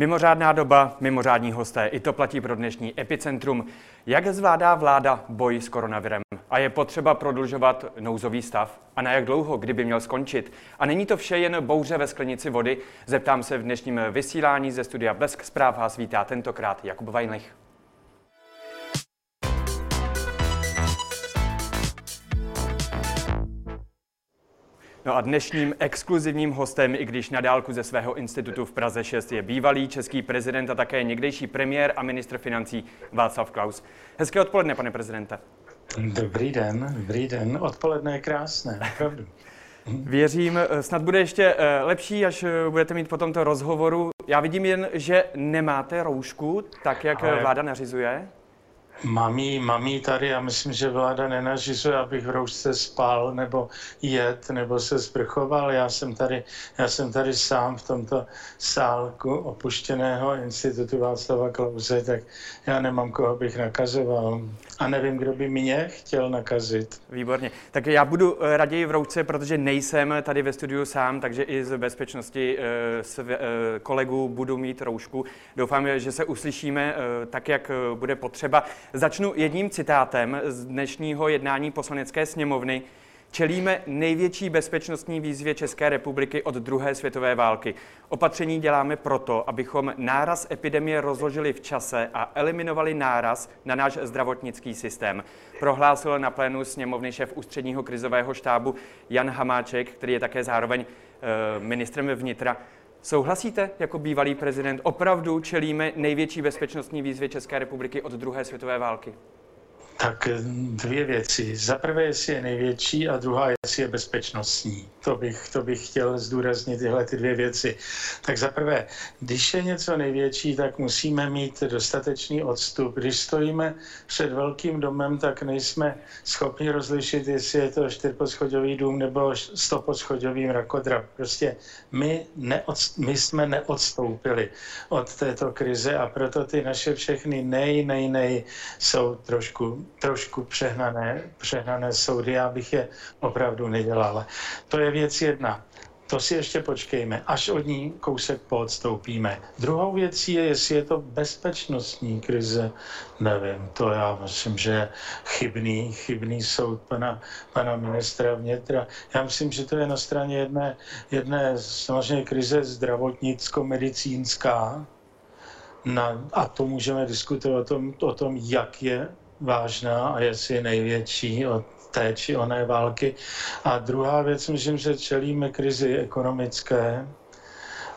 Mimořádná doba, mimořádní hosté. I to platí pro dnešní epicentrum. Jak zvládá vláda boj s koronavirem? A je potřeba prodlužovat nouzový stav? A na jak dlouho, kdyby měl skončit? A není to vše jen bouře ve sklenici vody? Zeptám se v dnešním vysílání ze studia Blesk zpráv vás vítá tentokrát Jakub Vajnlich. No a dnešním exkluzivním hostem, i když na dálku ze svého institutu v Praze 6, je bývalý český prezident a také někdejší premiér a ministr financí Václav Klaus. Hezké odpoledne, pane prezidente. Dobrý den, dobrý den. Odpoledne je krásné, opravdu. Věřím, snad bude ještě eh, lepší, až eh, budete mít po tomto rozhovoru. Já vidím jen, že nemáte roušku, tak jak Ale... vláda nařizuje. Mám jí tady, já myslím, že vláda nenařizuje, abych v roušce spal nebo jet nebo se sprchoval. Já jsem tady, já jsem tady sám v tomto sálku opuštěného institutu Václava Klauze, tak já nemám koho bych nakazoval. A nevím, kdo by mě chtěl nakazit. Výborně. Tak já budu eh, raději v roušce, protože nejsem tady ve studiu sám, takže i z bezpečnosti eh, své, eh, kolegů budu mít roušku. Doufám, že se uslyšíme tak, jak bude potřeba. Začnu jedním citátem z dnešního jednání poslanecké sněmovny. Čelíme největší bezpečnostní výzvě České republiky od druhé světové války. Opatření děláme proto, abychom náraz epidemie rozložili v čase a eliminovali náraz na náš zdravotnický systém. Prohlásil na plénu sněmovny šéf ústředního krizového štábu Jan Hamáček, který je také zároveň e, ministrem vnitra. Souhlasíte jako bývalý prezident? Opravdu čelíme největší bezpečnostní výzvě České republiky od druhé světové války? Tak eh, dvě věci. Za prvé, jestli je největší a druhá, jestli je bezpečnostní. To bych, to bych chtěl zdůraznit tyhle ty dvě věci. Tak za prvé, když je něco největší, tak musíme mít dostatečný odstup. Když stojíme před velkým domem, tak nejsme schopni rozlišit, jestli je to čtyřposchodový dům nebo stoposchodový mrakodrap. Prostě my, neod, my jsme neodstoupili od této krize a proto ty naše všechny nej, nej, nej jsou trošku trošku přehnané, přehnané soudy, já bych je opravdu nedělal. To je věc jedna. To si ještě počkejme, až od ní kousek poodstoupíme. Druhou věcí je, jestli je to bezpečnostní krize, nevím, to já myslím, že je chybný, chybný soud pana, pana ministra vnitra. Já myslím, že to je na straně jedné, jedné samozřejmě krize zdravotnicko-medicínská, na, a to můžeme diskutovat o tom, o tom, jak je vážná a jestli je největší od té či oné války. A druhá věc, myslím, že čelíme krizi ekonomické.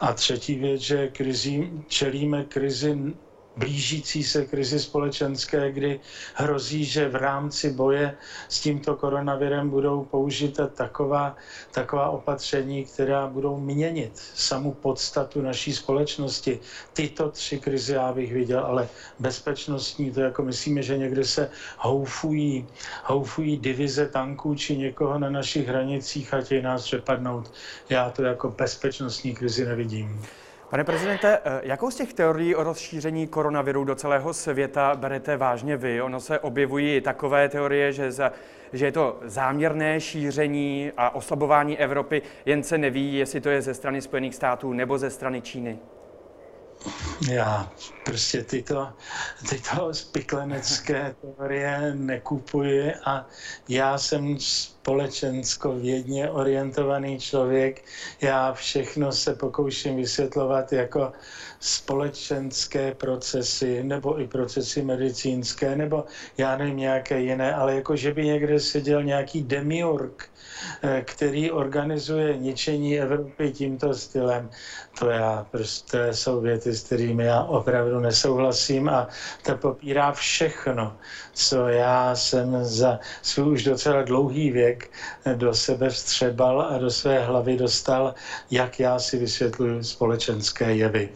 A třetí věc, že krizi, čelíme krizi blížící se krizi společenské, kdy hrozí, že v rámci boje s tímto koronavirem budou použita taková, taková opatření, která budou měnit samu podstatu naší společnosti. Tyto tři krize já bych viděl, ale bezpečnostní, to jako myslíme, že někde se houfují, houfují divize tanků či někoho na našich hranicích a chtějí nás přepadnout. Já to jako bezpečnostní krizi nevidím. Pane prezidente, eh, jakou z těch teorií o rozšíření koronaviru do celého světa berete vážně vy? Ono se objevují takové teorie, že, za, že je to záměrné šíření a oslabování Evropy, jen se neví, jestli to je ze strany Spojených států nebo ze strany Číny. Já prostě tyto, tyto spiklenecké teorie nekupuji a já jsem společensko-vědně orientovaný člověk. Já všechno se pokouším vysvětlovat jako společenské procesy nebo i procesy medicínské nebo já nevím nějaké jiné, ale jako že by někde seděl nějaký demiurg, eh, který organizuje ničení Evropy tímto stylem. To já prostě jsou věty, s kterými já opravdu nesouhlasím a to popírá všechno, co já jsem za svůj už docela dlouhý věk do sebe vstřebal a do své hlavy dostal, jak já si vysvětluji společenské jevy.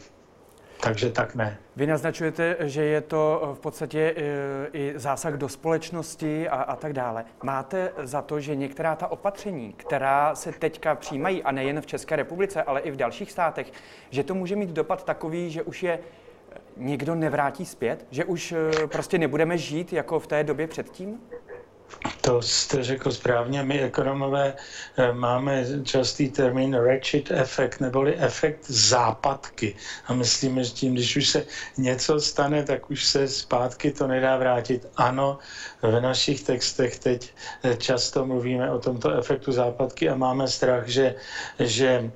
Takže tak ne. Vy naznačujete, že je to v podstatě e, i zásah do společnosti a, a tak dále. Máte za to, že některá ta opatření, která se teďka přijímají, a nejen v České republice, ale i v dalších státech, že to může mít dopad takový, že už je někdo nevrátí zpět? Že už prostě nebudeme žít jako v té době předtím? To jste řekl správně. My ekonomové eh, máme častý termín ratchet efekt, neboli efekt západky. A myslíme, že tím, když už se něco stane, tak už se zpátky to nedá vrátit. Ano, v našich textech teď eh, často mluvíme o tomto efektu západky a máme strach, že, že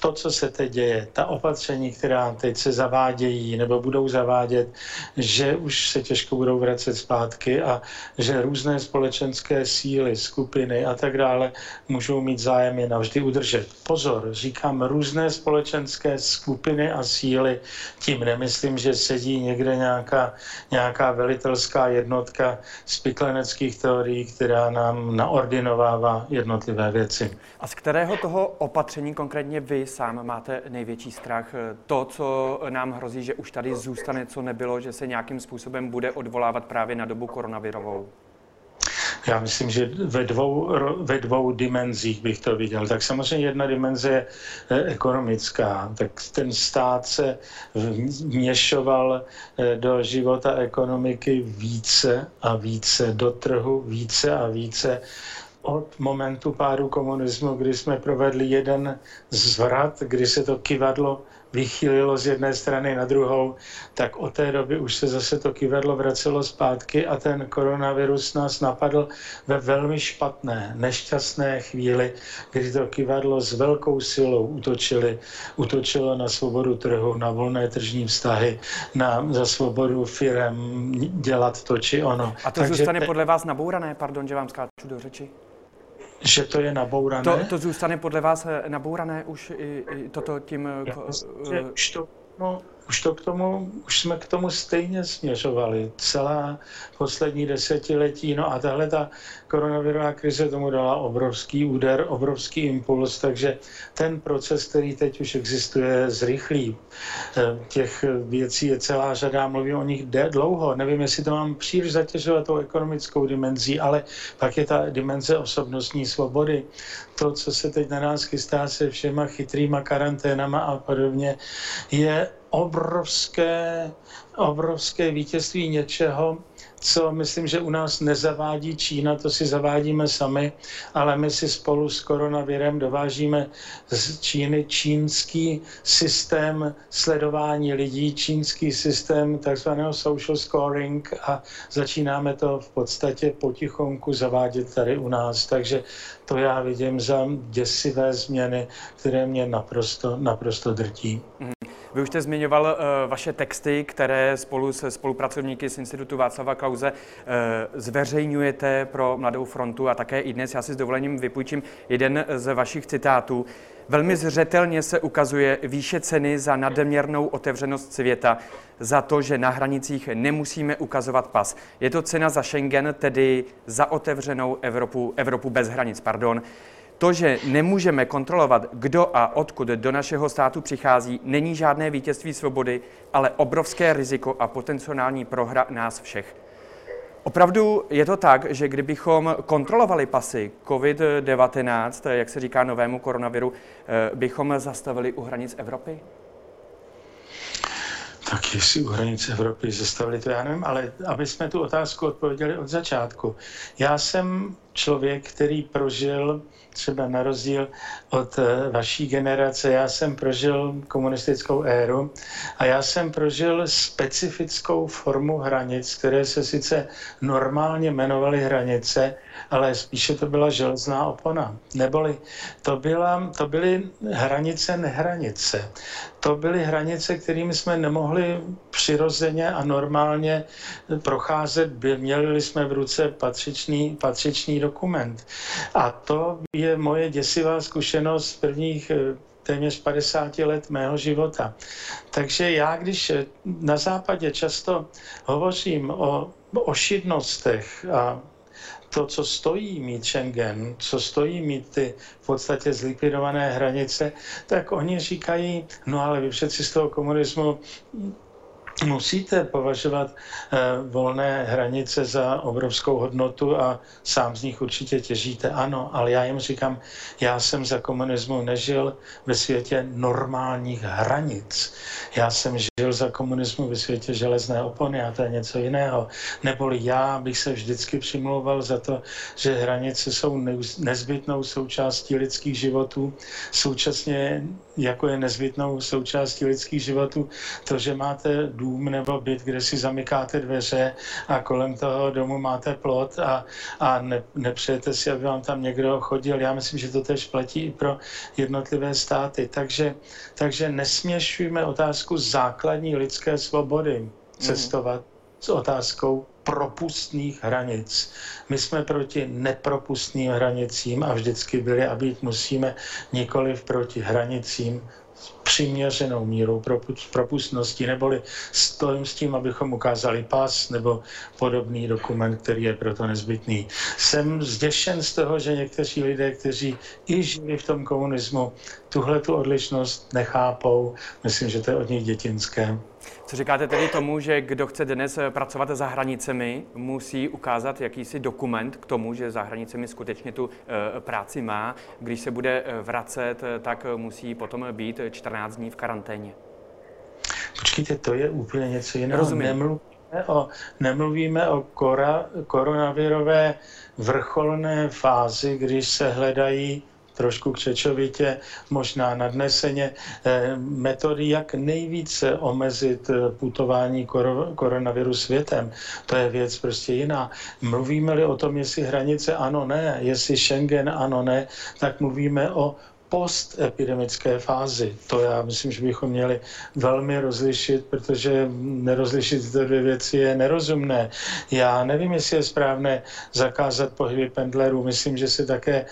to, co se teď děje, ta opatření, která teď se zavádějí nebo budou zavádět, že už se těžko budou vracet zpátky a že různé společenské síly, skupiny a tak dále můžou mít zájem je navždy udržet. Pozor, říkám různé společenské skupiny a síly, tím nemyslím, že sedí někde nějaká, nějaká velitelská jednotka z teorií, která nám naordinovává jednotlivé věci. A z kterého toho opatření konkrétně vy sám máte největší strach? To, co nám hrozí, že už tady zůstane, co nebylo, že se nějakým způsobem bude odvolávat právě na dobu koronavirovou? Já myslím, že ve dvou, ve dvou dimenzích bych to viděl. Tak samozřejmě jedna dimenze je eh, ekonomická. Tak ten stát se vměšoval eh, do života ekonomiky více a více, do trhu více a více od momentu pádu komunismu, kdy jsme provedli jeden zvrat, kdy se to kivadlo vychýlilo z jedné strany na druhou, tak od té doby už se zase to kivadlo vracelo zpátky a ten koronavirus nás napadl ve velmi špatné, nešťastné chvíli, kdy to kivadlo s velkou silou utočili, utočilo na svobodu trhu, na volné tržní vztahy, na, za svobodu firem dělat to či ono. A to Takže zůstane podle vás nabourané? Pardon, že vám skáču do řeči. Že to je nabourané? To, to zůstane podle vás nabourané už i, i toto tím... Já myslím, že už to, no, už to k tomu, už jsme k tomu stejně směřovali celá poslední desetiletí. No a tahle ta koronavirová krize tomu dala obrovský úder, obrovský impuls, takže ten proces, který teď už existuje, zrychlí. Eh, těch věcí je celá řada, mluvím o nich dlouho. Nevím, jestli to mám příliš zatěžovat tou ekonomickou dimenzí, ale pak je ta dimenze osobnostní svobody. To, co se teď na nás chystá se všema chytrýma karanténama a podobně, je obrovské, obrovské vítězství něčeho, co myslím, že u nás nezavádí Čína, to si zavádíme sami, ale my si spolu s koronavirem dovážíme z Číny čínský systém sledování lidí, čínský systém takzvaného social scoring a začínáme to v podstatě potichonku zavádět tady u nás. Takže to já vidím za děsivé změny, které mě naprosto, naprosto drtí. Mm. Vy už jste zmiňoval uh, vaše texty, které spolu se spolupracovníky z Institutu Václava Klauze uh, zveřejňujete pro Mladou frontu a také i dnes. Já si s dovolením vypůjčím jeden z vašich citátů. Velmi zřetelně se ukazuje výše ceny za nadměrnou otevřenost světa, za to, že na hranicích nemusíme ukazovat pas. Je to cena za Schengen, tedy za otevřenou Evropu, Evropu bez hranic. Pardon. To, že nemůžeme kontrolovat, kdo a odkud do našeho státu přichází, není žádné vítězství svobody, ale obrovské riziko a potenciální prohra nás všech. Opravdu je to tak, že kdybychom kontrolovali pasy COVID-19, jak se říká novému koronaviru, eh, bychom zastavili u hranic Evropy? Tak jestli u hranice Evropy zastavili, to já nevím, ale aby jsme tu otázku odpověděli od začátku. Já jsem člověk, který prožil třeba na rozdíl od eh, vaší generace, já jsem prožil komunistickou éru a já jsem prožil specifickou formu hranic, které se sice normálně jmenovaly hranice, ale spíše to byla železná opona. Neboli to, byla, to byly hranice nehranice. To byly hranice, kterými jsme nemohli přirozeně a normálně procházet. Měli jsme v ruce patřičný, patřičný dokument. A to je moje děsivá zkušenost z prvních eh, téměř 50 let mého života. Takže já, když na západě často hovořím o ošidnostech a to, co stojí mít Schengen, co stojí mít ty v podstatě zlikvidované hranice, tak oni říkají, no ale vy přeci z toho komunismu musíte považovat eh, volné hranice za obrovskou hodnotu a sám z nich určitě těžíte. Ano, ale já jim říkám, já jsem za komunismu nežil ve světě normálních hranic. Já jsem žil za komunismu ve světě železné opony a to je něco jiného. Neboli já bych se vždycky přimlouval za to, že hranice jsou nezbytnou součástí lidských životů, současně jako je nezbytnou součástí lidských životů to, že máte dům nebo byt, kde si zamykáte dveře a kolem toho domu máte plot a, a ne, nepřejete si, aby vám tam někdo chodil. Já myslím, že to tež platí i pro jednotlivé státy. Takže, takže nesměšujeme otázku základní lidské svobody mhm. cestovat mm. s otázkou propustných hranic. My jsme proti nepropustným hranicím a vždycky byli a být musíme nikoliv proti hranicím přiměřenou mírou propustnosti, neboli stojím s tím, abychom ukázali pas nebo podobný dokument, který je proto nezbytný. Jsem zděšen z toho, že někteří lidé, kteří i žili v tom komunismu, tuhle tu odlišnost nechápou. Myslím, že to je od nich dětinské. Co říkáte tedy tomu, že kdo chce dnes pracovat za hranicemi, musí ukázat jakýsi dokument k tomu, že za hranicemi skutečně tu e, práci má. Když se bude e, vracet, tak musí potom být 14 dní v karanténě. Počkejte, to je úplně něco jiného. Rozumím. Nemluvíme o, nemluvíme o kora, koronavirové vrcholné fázi, když se hledají trošku křečovitě, možná nadneseně, eh, metody, jak nejvíce omezit eh, putování koronaviru světem. To je věc prostě jiná. Mluvíme-li o tom, jestli hranice ano, ne, jestli Schengen ano, ne, tak mluvíme o postepidemické fázi. To já myslím, že bychom měli velmi rozlišit, protože nerozlišit tyto dvě věci je nerozumné. Já nevím, jestli je správné zakázat pohyby pendlerů. Myslím, že se také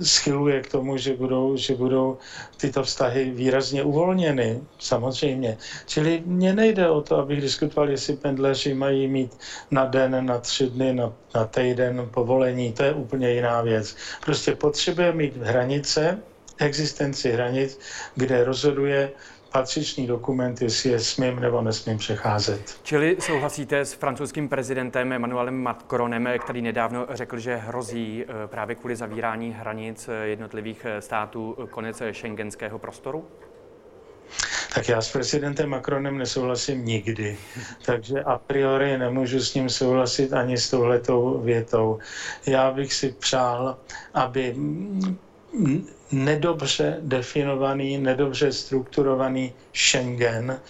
schyluje k tomu, že budou, že budou tyto vztahy výrazně uvolněny, samozřejmě. Čili mně nejde o to, abych diskutoval, jestli pendleři mají mít na den, na tři dny, na, na týden povolení. To je úplně jiná věc. Prostě potřebuje mít hranice, existenci hranic, kde rozhoduje patřičný dokument, jestli je smím nebo nesmím přecházet. Čili souhlasíte s francouzským prezidentem Emmanuelem Macronem, který nedávno řekl, že hrozí eh, právě kvůli zavírání hranic eh, jednotlivých eh, států konec šengenského prostoru? Tak já s prezidentem Macronem nesouhlasím nikdy, takže a priori nemůžu s ním souhlasit ani s touhletou větou. Já bych si přál, aby nedobře definovaný, nedobře strukturovaný Schengen.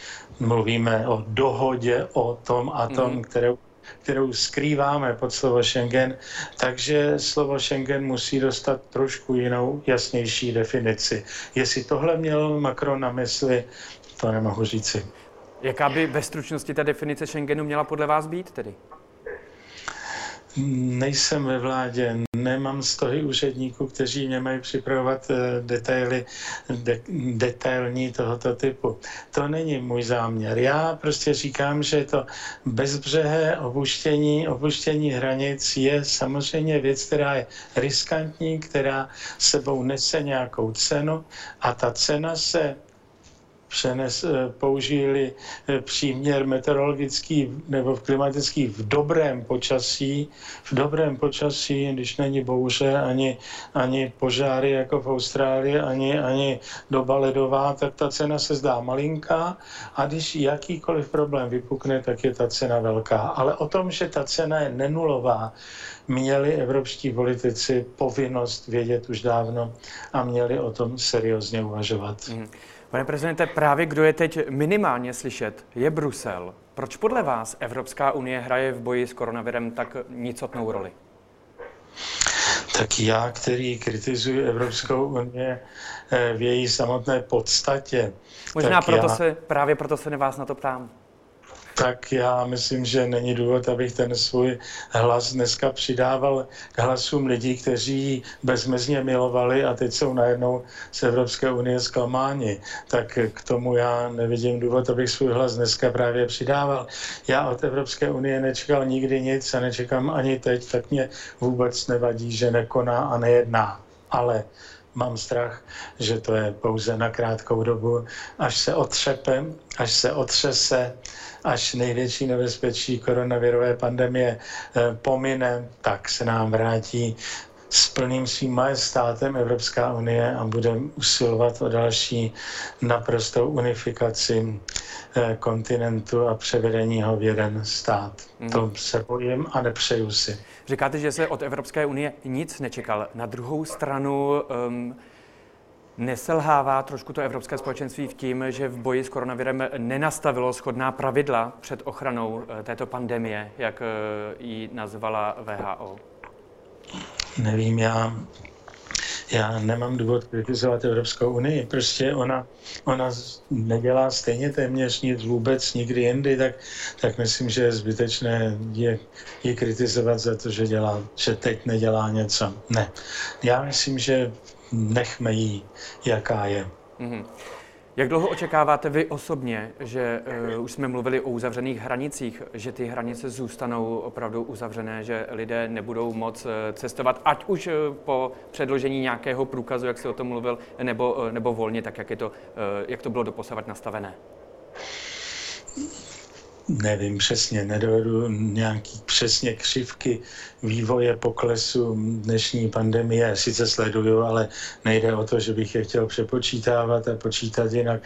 Mluvíme o dohodě o tom a tom, mm. kterou kterou skrýváme pod slovo Schengen, takže slovo Schengen musí dostat trošku jinou, jasnější definici. Jestli tohle měl Macron na mysli, to nemohu říci. Jaká by ve stručnosti ta definice Schengenu měla podle vás být tedy? nejsem ve vládě, nemám stohy úředníků, kteří mě mají připravovat eh, detaily, de, detailní tohoto typu. To není můj záměr. Já prostě říkám, že to bezbřehé opuštění, opuštění hranic je samozřejmě věc, která je riskantní, která sebou nese nějakou cenu a ta cena se přenes, eh, použili eh, příměr meteorologický nebo klimatický v dobrém počasí, v dobrém počasí, když není bouře, ani, ani požáry jako v Austrálii, ani, ani doba ledová, tak ta cena se zdá malinká a když jakýkoliv problém vypukne, tak je ta cena velká. Ale o tom, že ta cena je nenulová, měli evropští politici povinnost vědět už dávno a měli o tom seriózně uvažovat. Mm. Pane prezidente, právě kdo je teď minimálně slyšet, je Brusel. Proč podle vás Evropská unie hraje v boji s koronavirem tak nicotnou roli? Tak já, který kritizuji Evropskou unii eh, v její samotné podstatě. Možná proto já... se, právě proto se vás na to ptám tak já myslím, že není důvod, abych ten svůj hlas dneska přidával k hlasům lidí, kteří bezmezně milovali a teď jsou najednou z Evropské unie zklamáni. Tak k tomu já nevidím důvod, abych svůj hlas dneska právě přidával. Já od Evropské unie nečekal nikdy nic a nečekám ani teď, tak mě vůbec nevadí, že nekoná a nejedná. Ale mám strach, že to je pouze na krátkou dobu, až se otřepe, až se otřese, až největší nebezpečí koronavirové pandemie eh, pomine, tak se nám vrátí s plným svým majestátem Evropská unie a bude usilovat o další naprostou unifikaci eh, kontinentu a převedení ho v jeden stát. Mm. To se bojím a nepřeju si. Říkáte, že se od Evropské unie nic nečekal. Na druhou stranu um, neselhává trošku to Evropské společenství v tím, že v boji s koronavirem nenastavilo schodná pravidla před ochranou eh, této pandemie, jak eh, ji nazvala VHO? Nevím, já já nemám důvod kritizovat Evropskou unii. Prostě ona, ona nedělá stejně téměř nic vůbec nikdy jindy, tak, tak myslím, že je zbytečné je, je kritizovat za to, že, dělá, že teď nedělá něco. Ne. Já myslím, že nechme jí, jaká je. Mm-hmm. Jak dlouho očekáváte vy osobně, že uh, už jsme mluvili o uzavřených hranicích, že ty hranice zůstanou opravdu uzavřené, že lidé nebudou moc uh, cestovat, ať už uh, po předložení nějakého průkazu, jak jsi o tom mluvil, nebo, nebo volně, tak jak, je to, uh, jak to bylo doposavat nastavené? Nevím přesně, nedovedu nějaký přesně křivky vývoje poklesu dnešní pandemie. Sice sleduju, ale nejde o to, že bych je chtěl přepočítávat a počítat jinak.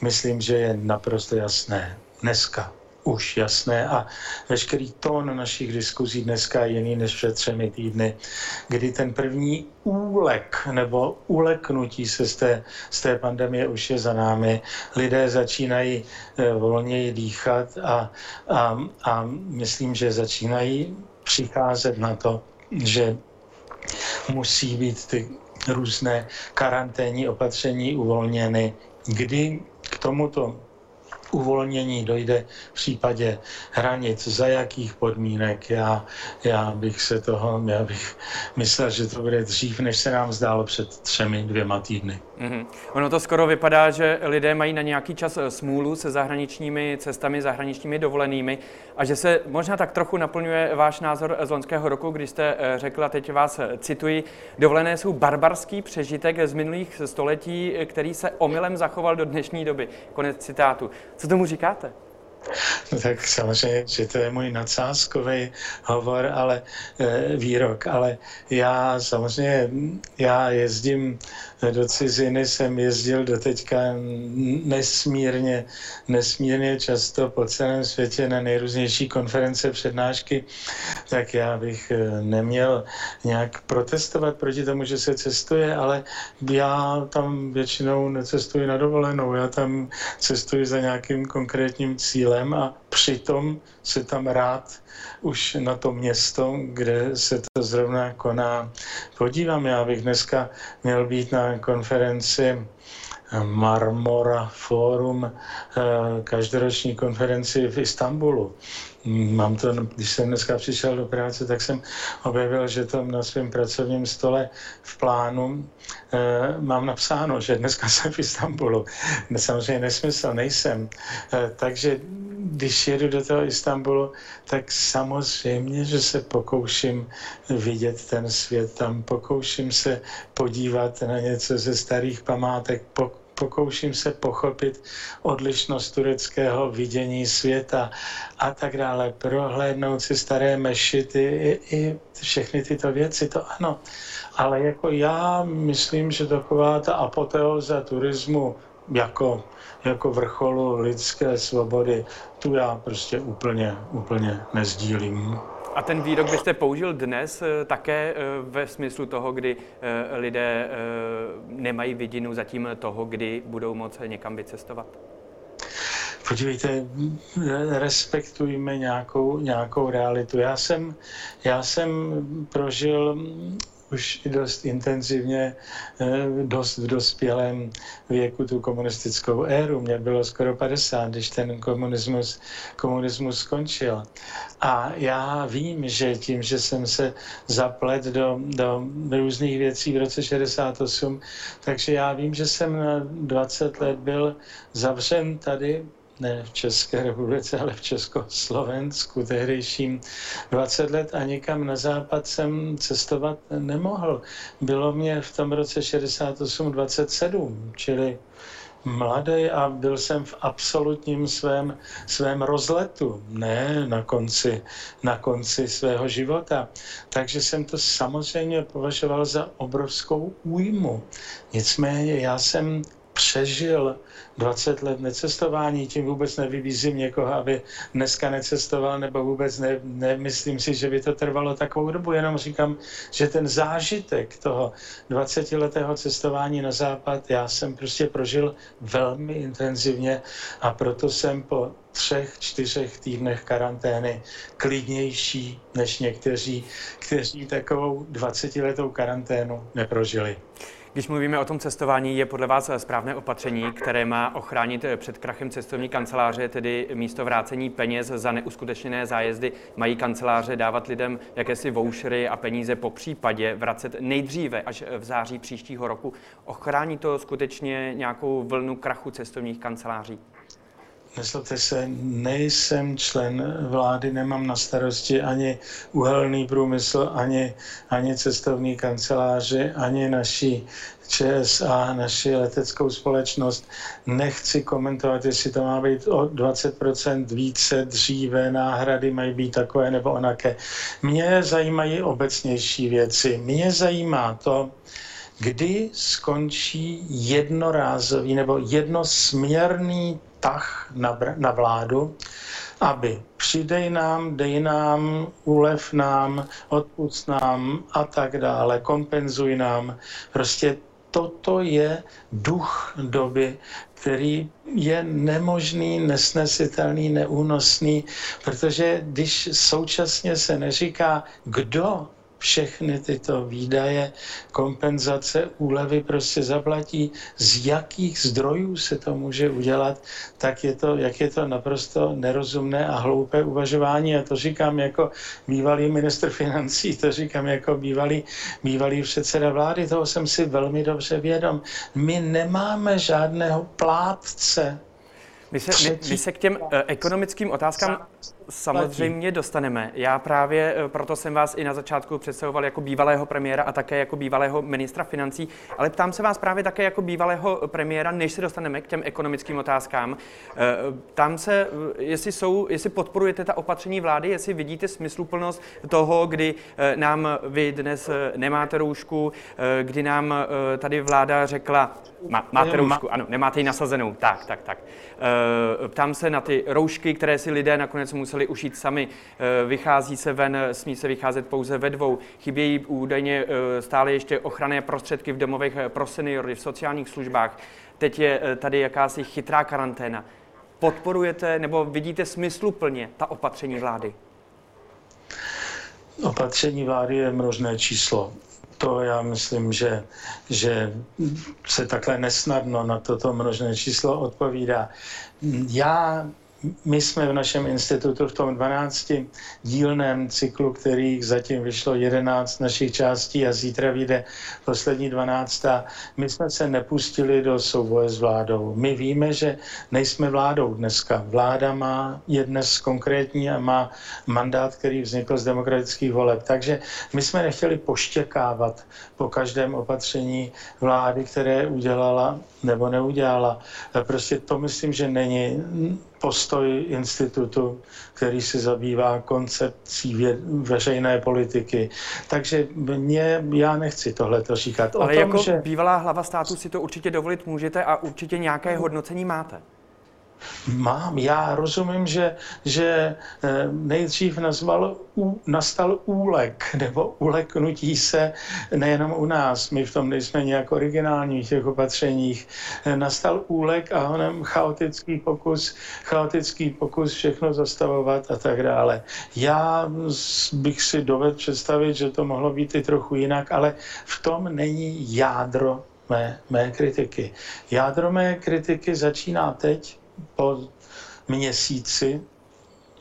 Myslím, že je naprosto jasné. Dneska už jasné a veškerý tón našich diskuzí dneska je jiný než před třemi týdny, kdy ten první úlek nebo uleknutí se z té, z té pandemie už je za námi. Lidé začínají eh, volněji dýchat a, a, a myslím, že začínají přicházet na to, že musí být ty různé karanténní opatření uvolněny, kdy k tomuto uvolnění dojde v případě hranic, za jakých podmínek. Já, já bych se toho, já bych myslel, že to bude dřív, než se nám zdálo před třemi, dvěma týdny. Mm-hmm. Ono to skoro vypadá, že lidé mají na nějaký čas eh, smůlu se zahraničními cestami, zahraničními dovolenými a že se možná tak trochu naplňuje váš názor z loňského roku, když jste eh, řekla, teď vás eh, cituji, dovolené jsou barbarský přežitek z minulých století, který se omylem zachoval do dnešní doby. Konec citátu. Co tomu říkáte? No tak samozřejmě, že to je můj nadsázkový hovor, ale e, výrok, ale já samozřejmě, já jezdím do ciziny, jsem jezdil do teďka nesmírně, nesmírně často po celém světě na nejrůznější konference, přednášky, tak já bych e, neměl nějak protestovat proti tomu, že se cestuje, ale já tam většinou necestuji na dovolenou, já tam cestuji za nějakým konkrétním cílem cílem a přitom se tam rád už na to město, kde se to zrovna koná, podívám. Já bych dneska měl být na konferenci Marmora Forum, eh, každoroční konferenci v Istanbulu. Mám to, když jsem dneska přišel do práce, tak jsem objevil, že tam na svém pracovním stole v plánu e, mám napsáno, že dneska jsem v Istanbulu. Samozřejmě nesmysl, nejsem. E, takže když jedu do toho Istanbulu, tak samozřejmě, že se pokouším vidět ten svět tam, pokouším se podívat na něco ze starých památek, pokouším se pochopit odlišnost tureckého vidění světa a tak dále, prohlédnout si staré mešity i, i všechny tyto věci, to ano. Ale jako já myslím, že taková ta apoteóza turismu jako, jako vrcholu lidské svobody, tu já prostě úplně, úplně nezdílím. A ten výrok byste použil dnes eh, také eh, ve smyslu toho, kdy eh, lidé nemají vidinu zatím toho, kdy budou moct někam vycestovat? Podívejte, respektujme nějakou, nějakou realitu. Já jsem, já jsem prožil už dost intenzivně, eh, dost v dospělém věku tu komunistickou éru. Mně bylo skoro 50, když ten komunismus, komunismus skončil. A já vím, že tím, že jsem se zaplet do, do různých věcí v roce 68, takže já vím, že jsem na 20 let byl zavřen tady ne v České republice, ale v Československu tehdejším 20 let a nikam na západ jsem cestovat nemohl. Bylo mě v tom roce 68 27, čili mladý a byl jsem v absolutním svém, svém rozletu, ne na konci, na konci svého života. Takže jsem to samozřejmě považoval za obrovskou újmu. Nicméně já jsem přežil 20 let necestování, tím vůbec nevybízím někoho, aby dneska necestoval, nebo vůbec ne, nemyslím si, že by to trvalo takovou dobu, jenom říkám, že ten zážitek toho 20-letého cestování na západ já jsem prostě prožil velmi intenzivně a proto jsem po třech, čtyřech týdnech karantény klidnější než někteří, kteří takovou 20-letou karanténu neprožili. Když mluvíme o tom cestování, je podle vás správné opatření, které má ochránit před krachem cestovní kanceláře, tedy místo vrácení peněz za neuskutečněné zájezdy, mají kanceláře dávat lidem jakési vouchery a peníze po případě vracet nejdříve až v září příštího roku. Ochrání to skutečně nějakou vlnu krachu cestovních kanceláří? Nezlobte se, nejsem člen vlády, nemám na starosti ani uhelný průmysl, ani, ani cestovní kanceláři, ani naší ČSA, naši leteckou společnost. Nechci komentovat, jestli to má být o 20% více dříve, náhrady mají být takové nebo onaké. Mě zajímají obecnější věci. Mě zajímá to, kdy skončí jednorázový nebo jednosměrný tah na, na vládu, aby přidej nám, dej nám, ulev nám, odpust nám a tak dále, kompenzuj nám. Prostě toto je duch doby, který je nemožný, nesnesitelný, neúnosný, protože když současně se neříká, kdo všechny tyto výdaje, kompenzace, úlevy prostě zaplatí, z jakých zdrojů se to může udělat, tak je to, jak je to naprosto nerozumné a hloupé uvažování. A to říkám jako bývalý minister financí, to říkám jako bývalý, bývalý předseda vlády, toho jsem si velmi dobře vědom. My nemáme žádného plátce my se, my, my se k těm uh, ekonomickým otázkám samozřejmě dostaneme. Já právě uh, proto jsem vás i na začátku představoval jako bývalého premiéra a také jako bývalého ministra financí, ale ptám se vás právě také jako bývalého premiéra, než se dostaneme k těm ekonomickým otázkám. Uh, tam se, jestli, jsou, jestli podporujete ta opatření vlády, jestli vidíte smysluplnost toho, kdy nám vy dnes nemáte roušku, kdy nám tady vláda řekla, má, máte roušku, ano, nemáte ji nasazenou, tak, tak, tak. Eh, ptám se na ty roušky, které si lidé nakonec museli ušít sami. Eh, vychází se ven, smí se vycházet pouze ve dvou. Chybějí údajně eh, stále ještě ochranné prostředky v domovech pro seniory, v sociálních službách. Teď je tady jakási chytrá karanténa. Podporujete nebo vidíte smysluplně ta opatření vlády? Opatření vlády je množné číslo to já myslím, že, že se takhle nesnadno na toto množné číslo odpovídá. Já my jsme v našem institutu v tom 12 dílném cyklu, kterých zatím vyšlo 11 našich částí a zítra vyjde poslední 12. My jsme se nepustili do souboje s vládou. My víme, že nejsme vládou dneska. Vláda má, je dnes konkrétní a má mandát, který vznikl z demokratických voleb. Takže my jsme nechtěli poštěkávat po každém opatření vlády, které udělala nebo neudělala. Prostě to myslím, že není postoj institutu, který se zabývá koncepcí vě, veřejné politiky. Takže mě, já nechci tohle to říkat. Ale o tom, jako že... bývalá hlava státu si to určitě dovolit můžete a určitě nějaké hodnocení máte. Mám, já rozumím, že, že eh, nejdřív nazval, nastal úlek, nebo uleknutí se nejenom u nás, my v tom nejsme nějak originální v těch opatřeních, eh, nastal úlek a honem chaotický pokus, chaotický pokus všechno zastavovat a tak dále. Já bych si dovedl představit, že to mohlo být i trochu jinak, ale v tom není jádro mé, mé kritiky. Jádro mé kritiky začíná teď, po měsíci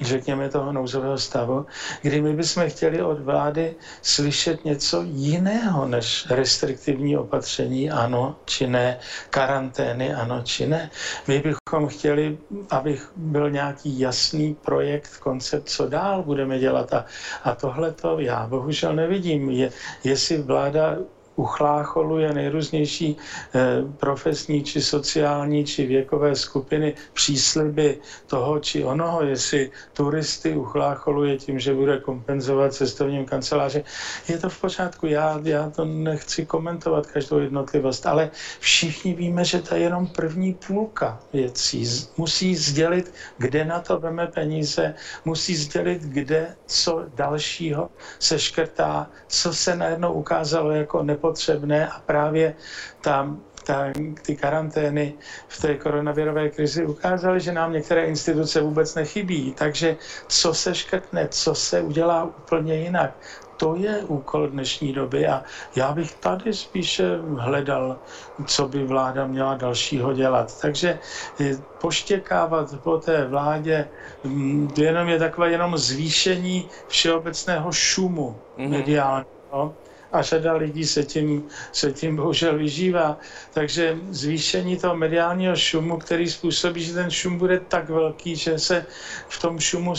řekněme, toho nouzového stavu, kdy my bychom chtěli od vlády slyšet něco jiného než restriktivní opatření, ano či ne, karantény, ano či ne. My bychom chtěli, aby byl nějaký jasný projekt, koncept, co dál budeme dělat. A, a tohle to já bohužel nevidím. Je, jestli vláda uchlácholuje nejrůznější eh, profesní či sociální či věkové skupiny přísliby toho či onoho, jestli turisty uchlácholuje tím, že bude kompenzovat cestovním kanceláře. Je to v pořádku, já, já to nechci komentovat každou jednotlivost, ale všichni víme, že to je jenom první půlka věcí. Musí sdělit, kde na to veme peníze, musí sdělit, kde co dalšího se škrtá, co se najednou ukázalo jako ne nepotřebné a právě tam ta, ty karantény v té koronavirové krizi ukázaly, že nám některé instituce vůbec nechybí. Takže co se škrtne, co se udělá úplně jinak, to je úkol dnešní doby a já bych tady spíše hledal, co by vláda měla dalšího dělat. Takže eh, poštěkávat po té vládě mm, jenom je takové jenom zvýšení všeobecného šumu mm-hmm. mediálního a řada lidí se tím, se tím bohužel vyžívá. Takže zvýšení toho mediálního šumu, který způsobí, že ten šum bude tak velký, že se v tom šumu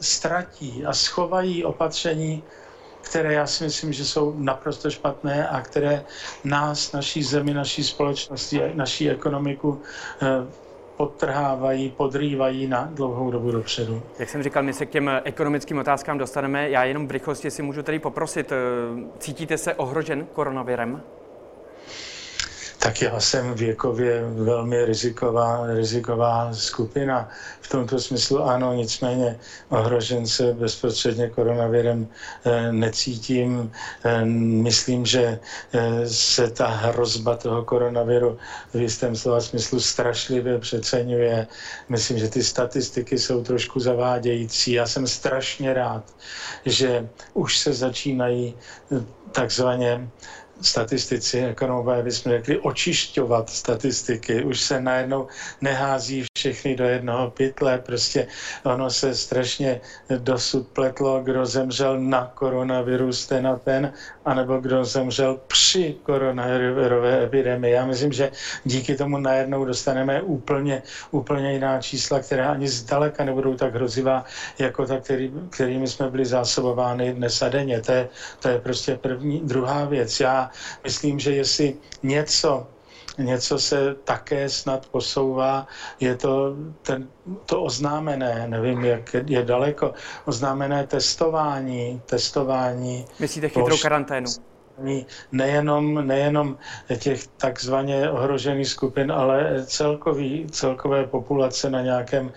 ztratí a schovají opatření, které já si myslím, že jsou naprosto špatné a které nás, naší zemi, naší společnosti, naší ekonomiku eh, podtrhávají, podrývají na dlouhou dobu dopředu. Jak jsem říkal, my se k těm ekonomickým otázkám dostaneme. Já jenom v rychlosti si můžu tady poprosit, eh, cítíte se ohrožen koronavirem? Tak já jsem věkově velmi riziková, riziková skupina. V tomto smyslu ano, nicméně ohrožen se bezprostředně koronavirem eh, necítím. Eh, myslím, že eh, se ta hrozba toho koronaviru v jistém slova smyslu strašlivě přeceňuje. Myslím, že ty statistiky jsou trošku zavádějící. Já jsem strašně rád, že už se začínají takzvaně statistici, ekonomové bychom řekli, očišťovat statistiky. Už se najednou nehází všechny do jednoho pytle, prostě ono se strašně dosud pletlo, kdo zemřel na koronavirus, ten a ten, anebo kdo zemřel při koronavirové epidemii. Já myslím, že díky tomu najednou dostaneme úplně, úplně jiná čísla, která ani zdaleka nebudou tak hrozivá, jako ta, který, kterými jsme byli zásobovány dnes a denně. To je, to je prostě první, druhá věc. Já myslím, že jestli něco něco se také snad posouvá. Je to ten, to oznámené, nevím, jak je daleko, oznámené testování, testování. Myslíte chytrou karanténu? nejenom, nejenom těch takzvaně ohrožených skupin, ale celkový, celkové populace na nějakém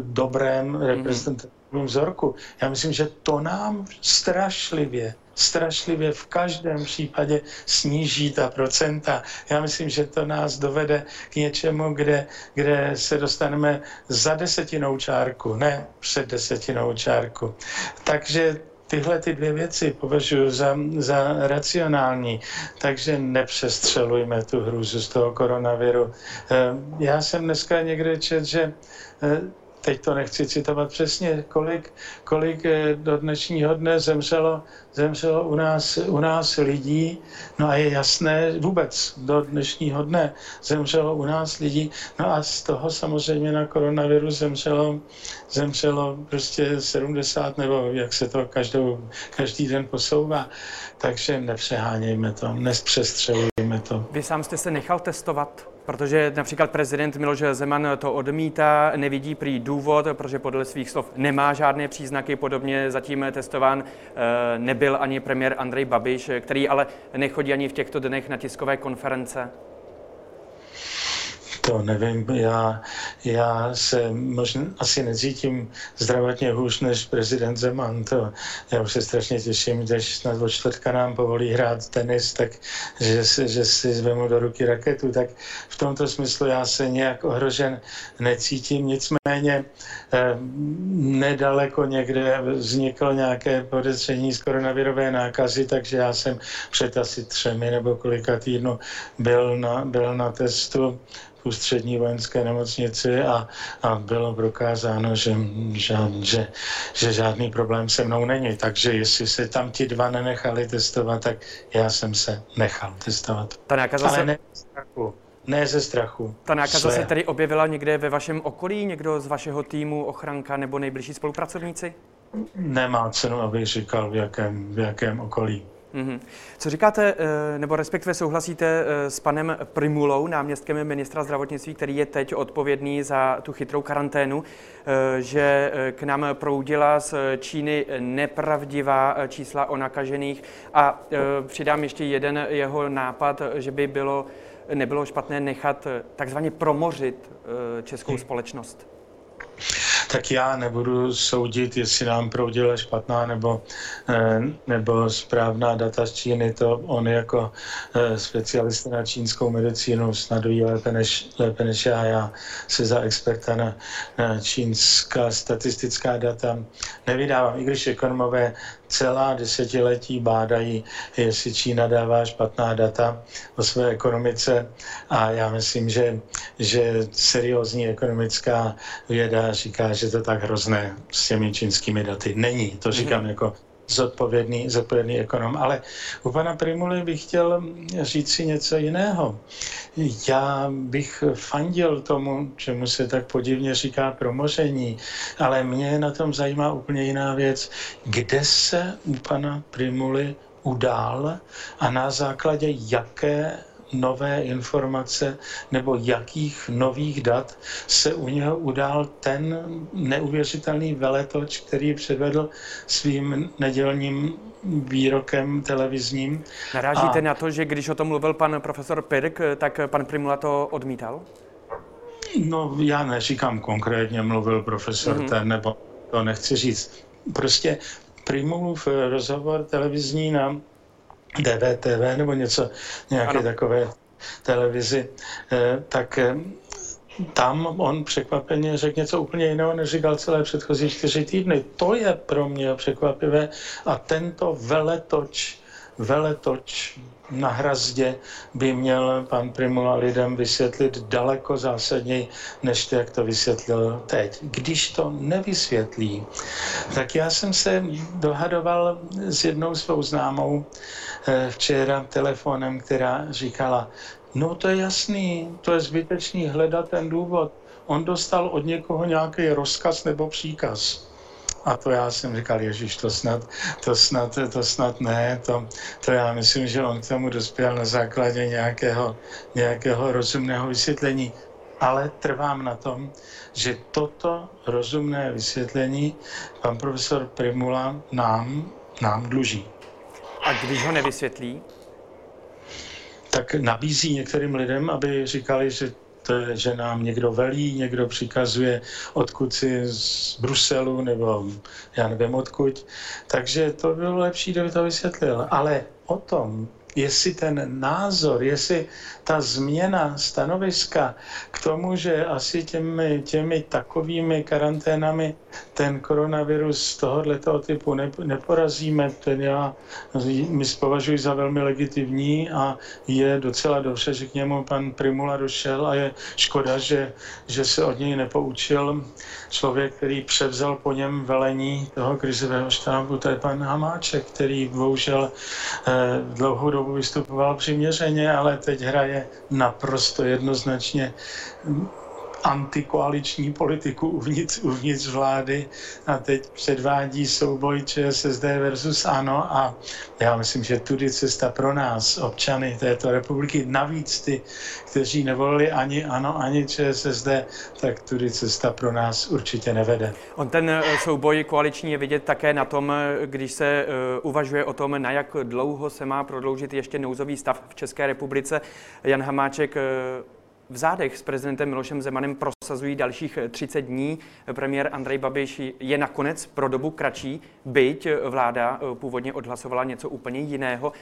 dobrém mhm. reprezentativním vzorku. Já myslím, že to nám strašlivě strašlivě v každém případě sníží ta procenta. Já myslím, že to nás dovede k něčemu, kde, kde se dostaneme za desetinou čárku, ne před desetinou čárku. Takže tyhle ty dvě věci považuji za, za racionální, takže nepřestřelujme tu hrůzu z toho koronaviru. Eh, já jsem dneska někde čet, že eh, teď to nechci citovat přesně, kolik, kolik eh, do dnešního dne zemřelo, zemřelo u nás, u nás lidí. No a je jasné, vůbec do dnešního dne zemřelo u nás lidí. No a z toho samozřejmě na koronavirus zemřelo, zemřelo prostě 70 nebo jak se to každou, každý den posouvá. Takže nepřehánějme to, nespřestřelujme to. Vy sám jste se nechal testovat? Protože například prezident Miloš Zeman to odmítá, nevidí prý důvod, protože podle svých slov nemá žádné příznaky, podobně zatím testován eh, nebyl ani premiér Andrej Babiš, který ale nechodí ani v těchto dnech na tiskové konference. To nevím, já, já se možná asi necítím zdravotně hůř než prezident Zeman. To, já už se strašně těším, když snad od čtvrtka nám povolí hrát tenis, tak že, si, že si zvemu do ruky raketu, tak v tomto smyslu já se nějak ohrožen necítím. Nicméně eh, nedaleko někde vzniklo nějaké podezření z koronavirové nákazy, takže já jsem před asi třemi nebo kolika týdnů byl na, byl na testu v ústřední vojenské nemocnici a, a bylo prokázáno, že, že, že, že žádný problém se mnou není. Takže jestli se tam ti dva nenechali testovat, tak já jsem se nechal testovat. Ta nákaza Ale se... ne ze strachu. Ne ze strachu. Ta nákaza Své. se tedy objevila někde ve vašem okolí, někdo z vašeho týmu, ochranka nebo nejbližší spolupracovníci? Nemá cenu, abych říkal, v jakém, v jakém okolí. Mm-hmm. Co říkáte, eh, nebo respektive souhlasíte eh, s panem Primulou, náměstkem ministra zdravotnictví, který je teď odpovědný za tu chytrou karanténu, eh, že k nám proudila z Číny nepravdivá čísla o nakažených a přidám ještě jeden jeho nápad, že by bylo, nebylo špatné nechat takzvaně promořit českou společnost? Tak já nebudu soudit, jestli nám proudila špatná nebo, eh, nebo správná data z Číny. To on jako eh, specialista na čínskou medicínu snad ví lépe než, lépe než já. Já se za experta na, na čínská statistická data nevydávám, i když ekonomové celá desetiletí bádají, jestli Čína dává špatná data o své ekonomice a já myslím, že, že seriózní ekonomická věda říká, že to tak hrozné s těmi čínskými daty není. To říkám mm-hmm. jako zodpovědný, zodpovědný ekonom. Ale u pana Primuly bych chtěl říct si něco jiného. Já bych fandil tomu, čemu se tak podivně říká promoření, ale mě na tom zajímá úplně jiná věc. Kde se u pana Primuly udál a na základě jaké nové informace nebo jakých nových dat se u něho udál ten neuvěřitelný veletoč, který předvedl svým nedělním výrokem televizním. Narážíte a... na to, že když o tom mluvil pan profesor Pirk, tak pan Primula to odmítal? No, já neříkám konkrétně, mluvil profesor mm-hmm. ten, nebo to nechci říct. Prostě Primulův rozhovor televizní na DVTV nebo něco, nějaké ano. takové televizi, eh, tak eh, tam on překvapeně řekl něco úplně jiného, než říkal celé předchozí čtyři týdny. To je pro mě překvapivé a tento veletoč, veletoč na hrazdě by měl pan Primula lidem vysvětlit daleko zásadněji, než to, jak to vysvětlil teď. Když to nevysvětlí, tak já jsem se dohadoval s jednou svou známou včera telefonem, která říkala, no to je jasný, to je zbytečný hledat ten důvod. On dostal od někoho nějaký rozkaz nebo příkaz. A to já jsem říkal, Ježíš, to snad, to snad, to snad ne, to, to já myslím, že on k tomu dospěl na základě nějakého, nějakého rozumného vysvětlení. Ale trvám na tom, že toto rozumné vysvětlení pan profesor Primula nám, nám dluží. A když ho nevysvětlí? Tak nabízí některým lidem, aby říkali, že to je, že nám někdo velí, někdo přikazuje odkud si z Bruselu nebo já nevím odkud. Takže to bylo lepší, kdyby to vysvětlil. Ale o tom, jestli ten názor, jestli ta změna stanoviska k tomu, že asi těmi, těmi takovými karanténami ten koronavirus tohoto typu neporazíme, ten já my považuji za velmi legitimní a je docela dobře, že k němu pan Primula došel a je škoda, že, že se od něj nepoučil člověk, který převzal po něm velení toho krizového štábu, to je pan Hamáček, který bohužel eh, dlouhou vystupoval přiměřeně, ale teď hraje naprosto jednoznačně antikoaliční politiku uvnitř, uvnitř vlády a teď předvádí souboj ČSSD versus ANO a já myslím, že tudy cesta pro nás, občany této republiky, navíc ty, kteří nevolili ani ANO, ani ČSSD, tak tudy cesta pro nás určitě nevede. On ten eh, souboj koaliční je vidět také na tom, eh, když se eh, uvažuje o tom, na jak dlouho se má prodloužit ještě nouzový stav v České republice. Jan Hamáček v zádech s prezidentem Milošem Zemanem prosazují dalších 30 dní. Premiér Andrej Babiš je nakonec pro dobu kratší, byť vláda původně odhlasovala něco úplně jiného.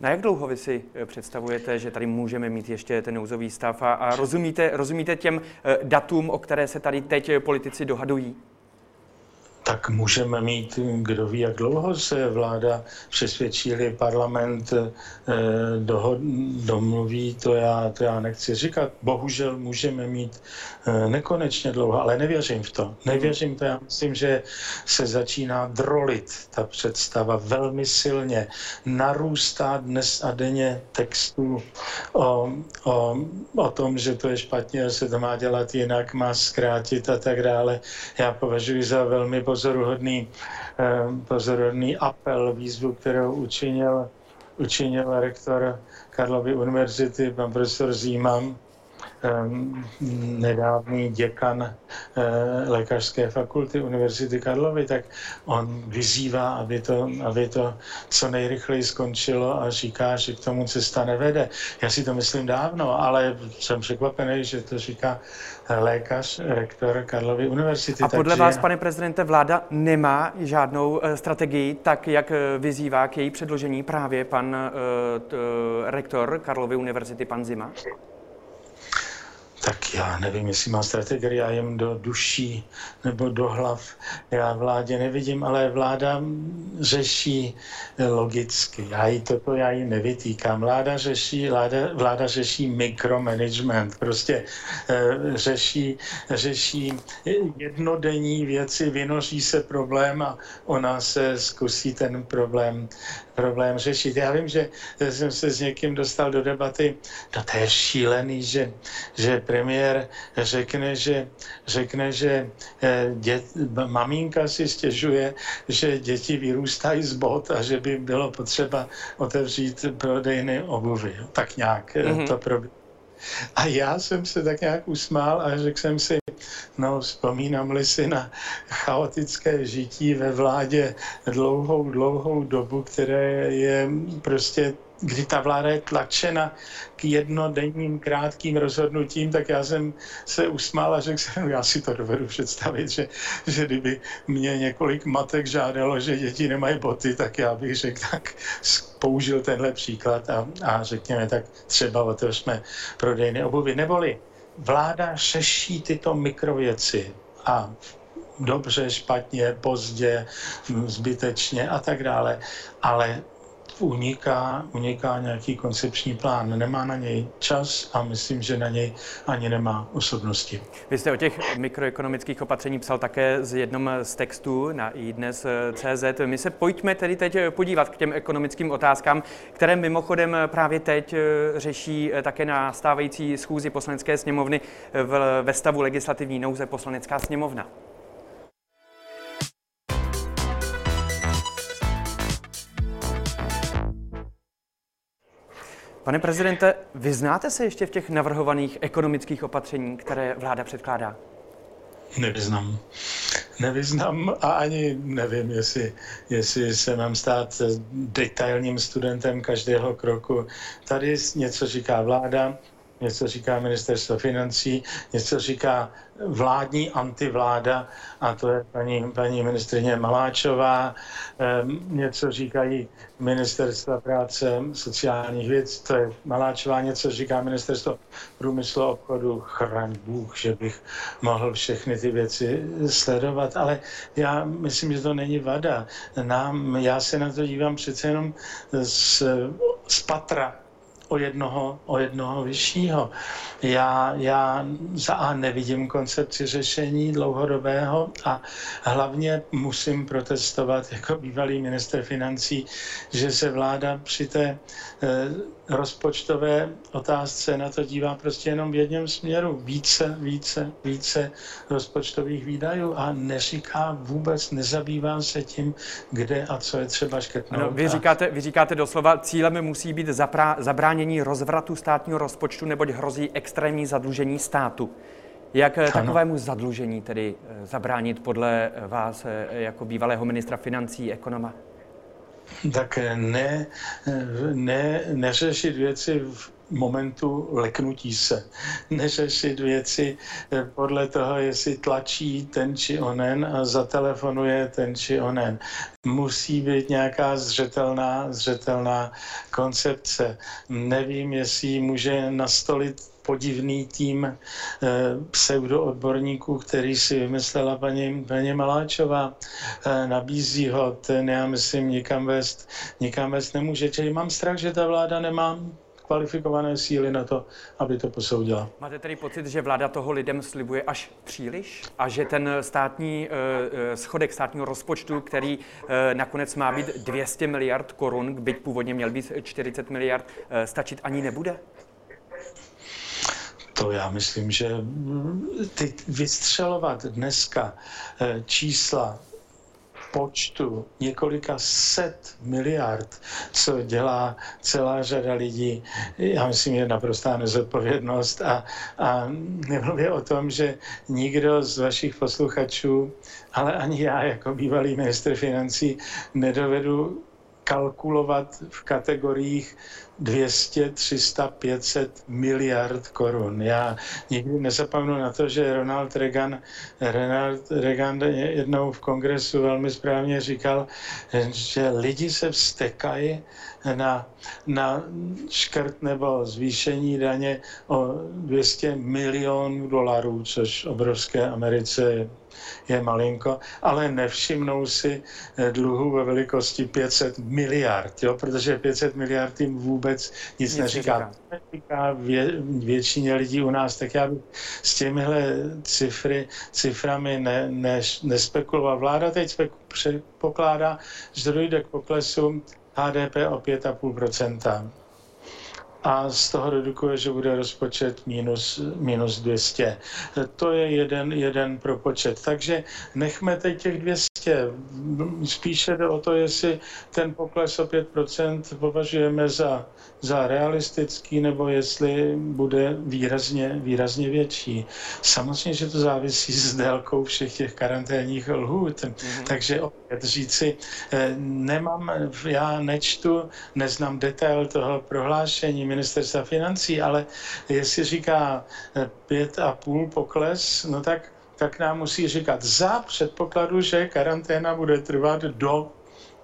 Na jak dlouho vy si představujete, že tady můžeme mít ještě ten nouzový stav a, a rozumíte, rozumíte těm datům, o které se tady teď politici dohadují? Tak můžeme mít, kdo ví, jak dlouho se vláda přesvědčili, parlament eh, dohod, domluví, to já, to já nechci říkat. Bohužel můžeme mít nekonečně dlouho, ale nevěřím v to. Nevěřím to, já myslím, že se začíná drolit ta představa velmi silně. Narůstá dnes a denně textů o, o, o tom, že to je špatně, se to má dělat jinak, má zkrátit a tak dále. Já považuji za velmi pozoruhodný, eh, pozoruhodný apel, výzvu, kterou učinil, učinil rektor Karlovy univerzity, pan profesor Zíman, nedávný děkan eh, lékařské fakulty Univerzity Karlovy, tak on vyzývá, aby to, aby to co nejrychleji skončilo a říká, že k tomu cesta nevede. Já si to myslím dávno, ale jsem překvapený, že to říká lékař, rektor Karlovy univerzity. A podle takže... vás, pane prezidente, vláda nemá žádnou eh, strategii, tak jak eh, vyzývá k její předložení právě pan uh, rektor Karlovy univerzity, pan Zima? Tak já nevím, jestli má strategii, já jim do duší nebo do hlav. Já vládě nevidím, ale vláda řeší logicky. Já jí toto já jí nevytýkám. Vláda řeší, vláda, vláda řeší mikromanagement. Prostě e, řeší, řeší jednodenní věci, vynoří se problém a ona se zkusí ten problém problém řešit. Já vím, že jsem se s někým dostal do debaty, no to je šílený, že, že premiér řekne, že, řekne, že eh, dět, maminka si stěžuje, že děti vyrůstají z bod a že by bylo potřeba otevřít prodejny obuvy. Tak nějak mm-hmm. to probíhá. A já jsem se tak nějak usmál a řekl jsem si, no vzpomínám-li si na chaotické žití ve vládě dlouhou, dlouhou dobu, které je prostě kdy ta vláda je tlačena k jednodenním krátkým rozhodnutím, tak já jsem se usmál a řekl jsem, já si to dovedu představit, že, že kdyby mě několik matek žádalo, že děti nemají boty, tak já bych řekl, tak použil tenhle příklad a, a řekněme, tak třeba otevřme prodejny obuvy. Neboli vláda řeší tyto mikrověci a dobře, špatně, pozdě, zbytečně a tak dále, ale uniká, uniká nějaký koncepční plán. Nemá na něj čas a myslím, že na něj ani nemá osobnosti. Vy jste o těch mikroekonomických opatření psal také z jednom z textů na iDnes.cz. My se pojďme tedy teď podívat k těm ekonomickým otázkám, které mimochodem právě teď řeší také na stávající schůzi poslanecké sněmovny ve stavu legislativní nouze poslanecká sněmovna. Pane prezidente, vyznáte se ještě v těch navrhovaných ekonomických opatření, které vláda předkládá? Nevyznám. Nevyznám a ani nevím, jestli, jestli se mám stát detailním studentem každého kroku. Tady něco říká vláda, něco říká ministerstvo financí, něco říká vládní antivláda, a to je paní, paní ministrině Maláčová, ehm, něco říkají ministerstva práce, sociálních věcí, to je Maláčová, něco říká ministerstvo průmyslu obchodu, chraň Bůh, že bych mohl všechny ty věci sledovat, ale já myslím, že to není vada. Nám, já se na to dívám přece jenom z, z patra o jednoho, o jednoho vyššího. Já, já za A nevidím koncepci řešení dlouhodobého a hlavně musím protestovat jako bývalý minister financí, že se vláda při té eh, rozpočtové otázce na to dívá prostě jenom v jednom směru. Více, více, více rozpočtových výdajů a neříká vůbec, nezabývá se tím, kde a co je třeba škrtnout. Ano, vy, říkáte, vy říkáte doslova, cílem musí být zaprá, zabránění rozvratu státního rozpočtu, neboť hrozí extrémní zadlužení státu. Jak ano. takovému zadlužení tedy eh, zabránit podle vás eh, jako bývalého ministra financí, ekonoma? tak ne, ne, neřešit věci v momentu leknutí se. Neřešit věci eh, podle toho, jestli tlačí ten či onen a zatelefonuje ten či onen. Musí být nějaká zřetelná, zřetelná koncepce. Nevím, jestli může nastolit podivný tým e, pseudoodborníků, který si vymyslela paní, paní Maláčová. E, nabízí ho, ten já myslím nikam vést, nikam vést nemůže. Čili mám strach, že ta vláda nemá kvalifikované síly na to, aby to posoudila. Máte tedy pocit, že vláda toho lidem slibuje až příliš a že ten státní uh, schodek státního rozpočtu, který uh, nakonec má být 200 miliard korun, byť původně měl být 40 miliard, uh, stačit ani nebude? To já myslím, že ty vystřelovat dneska čísla počtu několika set miliard, co dělá celá řada lidí, já myslím, je naprostá nezodpovědnost a, a nemluvě o tom, že nikdo z vašich posluchačů, ale ani já jako bývalý ministr financí nedovedu kalkulovat v kategoriích 200, 300, 500 miliard korun. Já nikdy nezapomenu na to, že Ronald Reagan, Ronald Reagan jednou v kongresu velmi správně říkal, že lidi se vstekají na, na škrt nebo zvýšení daně o 200 milionů dolarů, což obrovské Americe je malinko, ale nevšimnou si eh, dluhu ve velikosti 500 miliard, jo, protože 500 miliard jim vůbec nic, nic neříká. Neříká vě, většině lidí u nás, tak já bych s těmihle cifry, ciframi ne, ne, nespekuloval. Vláda teď předpokládá, že dojde k poklesu HDP o 5,5 a z toho redukuje, že bude rozpočet minus, minus 200. To je jeden, jeden propočet. Takže nechme teď těch 200. Spíše jde o to, jestli ten pokles o 5% považujeme za, za realistický, nebo jestli bude výrazně, výrazně větší. Samozřejmě, že to závisí s délkou všech těch karanténních lhůt. Mm-hmm. Takže opět říci, eh, nemám, já nečtu, neznám detail toho prohlášení, ministerstva financí, ale jestli říká eh, pět a půl pokles, no tak, tak nám musí říkat za předpokladu, že karanténa bude trvat do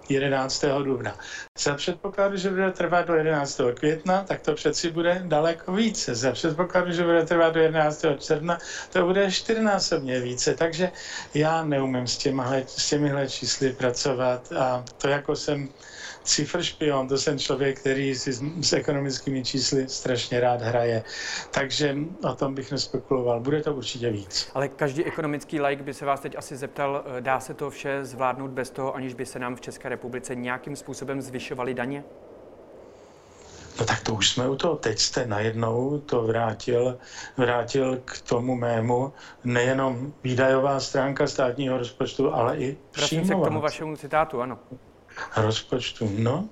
11. dubna. Za předpokladu, že bude trvat do 11. května, tak to přeci bude daleko více. Za předpokladu, že bude trvat do 11. června, to bude čtyřnásobně více. Takže já neumím s, těmihle, s těmihle čísly pracovat a to jako jsem cifr špion, to jsem člověk, který si s, s ekonomickými čísly strašně rád hraje. Takže o tom bych nespekuloval. Bude to určitě víc. Ale každý ekonomický like by se vás teď asi zeptal, eh, dá se to vše zvládnout bez toho, aniž by se nám v České republice nějakým způsobem zvyšovaly daně? No tak to už jsme u toho. Teď jste najednou to vrátil, vrátil k tomu mému, nejenom výdajová stránka státního rozpočtu, ale i příjmová. se k tomu vašemu citátu, ano rozpočtu. No,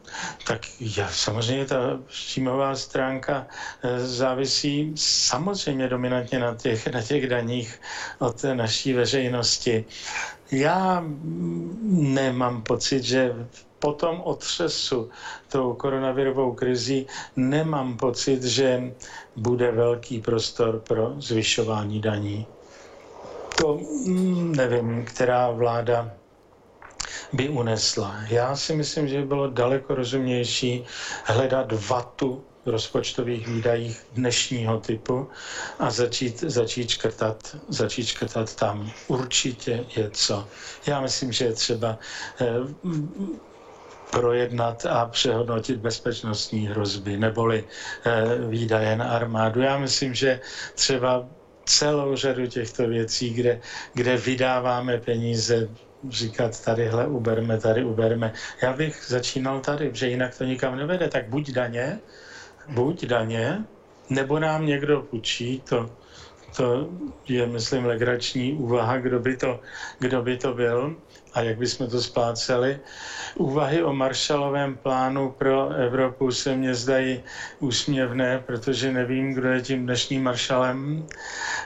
tak já, samozřejmě ta příjmová stránka eh, závisí samozřejmě dominantně na těch, na těch daních od naší veřejnosti. Já nemám pocit, že po tom otřesu tou koronavirovou krizí nemám pocit, že bude velký prostor pro zvyšování daní. To mm, nevím, která vláda by unesla. Já si myslím, že by bylo daleko rozumnější hledat vatu rozpočtových výdajích dnešního typu a začít, začít, škrtat, začít škrtat tam. Určitě je co. Já myslím, že je třeba eh, projednat a přehodnotit bezpečnostní hrozby neboli eh, výdaje na armádu. Já myslím, že třeba celou řadu těchto věcí, kde, kde vydáváme peníze říkat tadyhle uberme, tady uberme. Já bych začínal tady, že jinak to nikam nevede. Tak buď daně, buď daně, nebo nám někdo půjčí, to, to je, myslím, legrační úvaha, kdo by to, kdo by to byl, a jak bychom to spláceli. Úvahy o Marshallovém plánu pro Evropu se mně zdají úsměvné, protože nevím, kdo je tím dnešním maršalem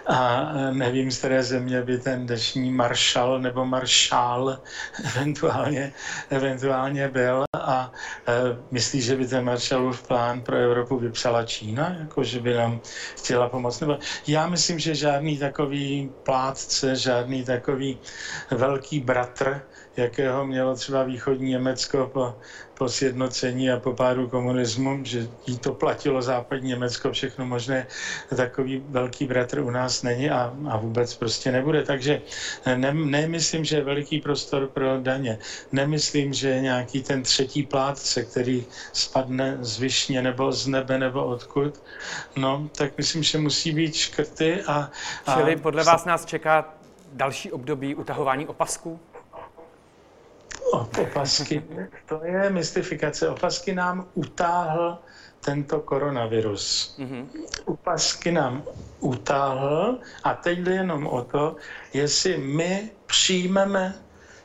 a nevím, z které země by ten dnešní maršal nebo maršál eventuálně, eventuálně byl a e, myslí, že by ten Marshallův plán pro Evropu vypsala Čína, jako že by nám chtěla pomoct. Nebo já myslím, že žádný takový plátce, žádný takový velký bratr, jakého mělo třeba východní Německo po, po sjednocení a po pádu komunismu, že jí to platilo západní Německo, všechno možné, takový velký bratr u nás není a, a vůbec prostě nebude. Takže ne, nemyslím, že je veliký prostor pro daně. Nemyslím, že je nějaký ten třetí plátce, který spadne z višně nebo z nebe nebo odkud. No, tak myslím, že musí být škrty a... a Čili podle vás nás čeká další období utahování opasků? Opasky, to je mystifikace. Opasky nám utáhl tento koronavirus. Mm-hmm. Opasky nám utáhl a teď jde jenom o to, jestli my přijmeme,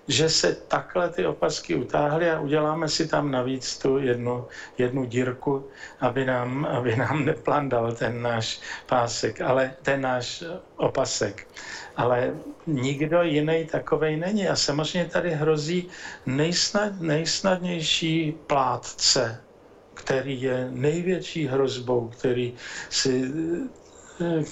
že se takhle ty opasky utáhly a uděláme si tam navíc tu jednu, jednu dírku, aby nám, aby nám neplandal ten náš pásek, ale ten náš opasek ale nikdo jiný takovej není. A samozřejmě tady hrozí nejsnad, nejsnadnější plátce, který je největší hrozbou, který si eh,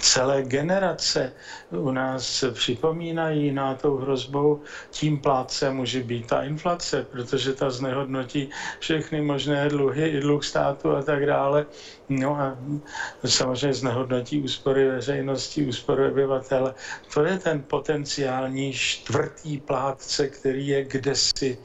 celé generace u nás připomínají na tou hrozbou, tím plátce může být ta inflace, protože ta znehodnotí všechny možné dluhy, i dluh státu a tak dále. No a samozřejmě znehodnotí úspory veřejnosti, úspory obyvatele. To je ten potenciální čtvrtý plátce, který je kdesi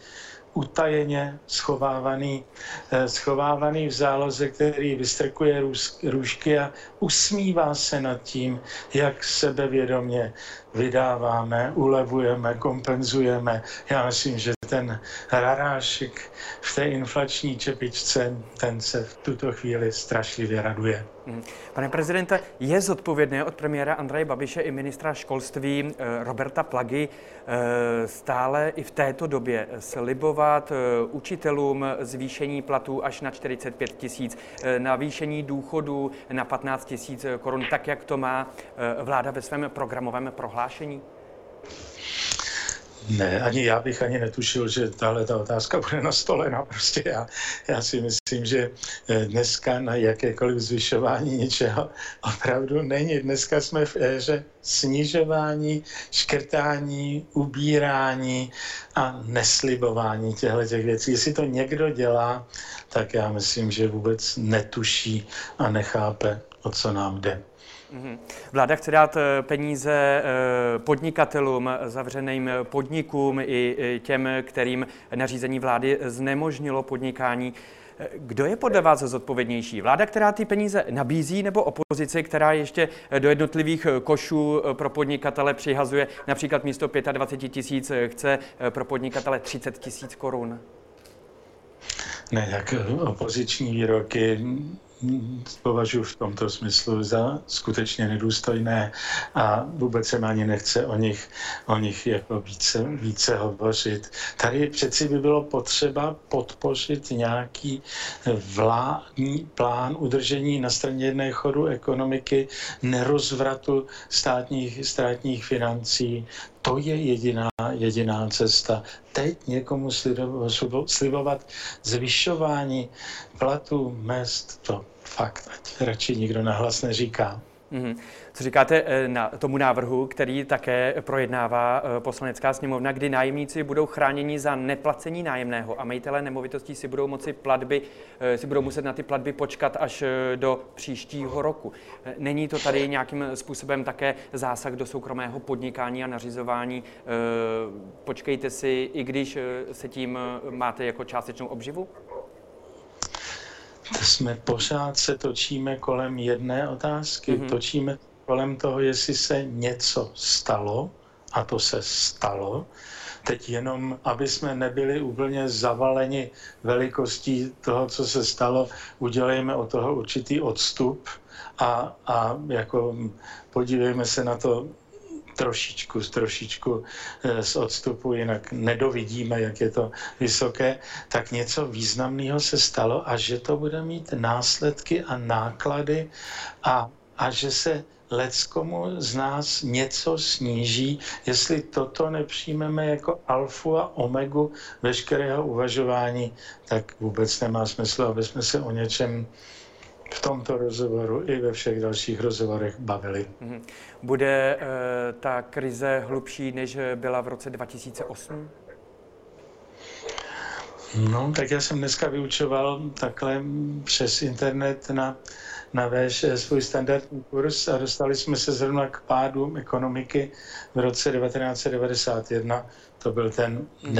utajeně schovávaný, eh, schovávaný v záloze, který vystrkuje růžky a usmívá se nad tím, jak sebevědomě vydáváme, ulevujeme, kompenzujeme. Já myslím, že ten rarášek v té inflační čepičce, ten se v tuto chvíli strašlivě raduje. Mhm. Pane prezidente, je zodpovědné od premiéra Andreje Babiše i ministra školství eh, Roberta Plagy eh, stále i v této době slibovat eh, učitelům zvýšení platů až na 45 tisíc, navýšení důchodů na 15 tisíc korun, tak jak to má vláda ve svém programovém prohlášení? Ne, ani já bych ani netušil, že tahle ta otázka bude nastolena. Prostě já, já si myslím, že eh, dneska na jakékoliv zvyšování něčeho opravdu není. Dneska jsme v éře snižování, škrtání, ubírání a neslibování těchto těch věcí. Jestli to někdo dělá, tak já myslím, že vůbec netuší a nechápe, o co nám jde. Mhm. Vláda chce dát eh, peníze eh, podnikatelům, zavřeným podnikům i těm, kterým nařízení vlády znemožnilo podnikání. Eh, kdo je podle vás zodpovědnější? Vláda, která ty peníze nabízí, nebo opozice, která ještě do jednotlivých košů pro podnikatele přihazuje například místo 25 tisíc chce pro podnikatele 30 tisíc korun? Ne, tak opoziční výroky považuji v tomto smyslu za skutečně nedůstojné a vůbec se ani nechce o nich, o nich jako více, více hovořit. Tady přeci by bylo potřeba podpořit nějaký vládní plán udržení na straně jedné chodu ekonomiky, nerozvratu státních, státních financí, to je jediná, jediná cesta. Teď někomu slibovat zvyšování platů, mest, to fakt, ať radši nikdo nahlas neříká. Mm-hmm. Co říkáte eh, na tomu návrhu, který také projednává eh, poslanecká sněmovna, kdy nájemníci budou chráněni za neplacení nájemného a majitelé nemovitostí si budou moci platby, eh, si budou muset na ty platby počkat až do příštího roku. Není to tady nějakým způsobem také zásah do soukromého podnikání a nařizování? Počkejte si, i když se tím máte jako částečnou obživu? Jsme pořád se točíme kolem jedné otázky. Mm-hmm. Točíme kolem toho, jestli se něco stalo, a to se stalo. Teď jenom, aby jsme nebyli úplně zavaleni velikostí toho, co se stalo, udělejme od toho určitý odstup a, a jako podívejme se na to trošičku, trošičku eh, z odstupu, jinak nedovidíme, jak je to vysoké, tak něco významného se stalo a že to bude mít následky a náklady a, a že se leckomu z nás něco sníží, jestli toto nepřijmeme jako alfu a omegu veškerého uvažování, tak vůbec nemá smysl, aby jsme se o něčem v tomto rozhovoru i ve všech dalších rozhovorech bavili. Mhm. Bude e, ta krize hlubší, než byla v roce 2008? No, tak já jsem dneska vyučoval takhle přes internet na na véž eh, svůj standardní kurz a dostali jsme se zrovna k pádu ekonomiky v roce 1991. To byl ten mhm.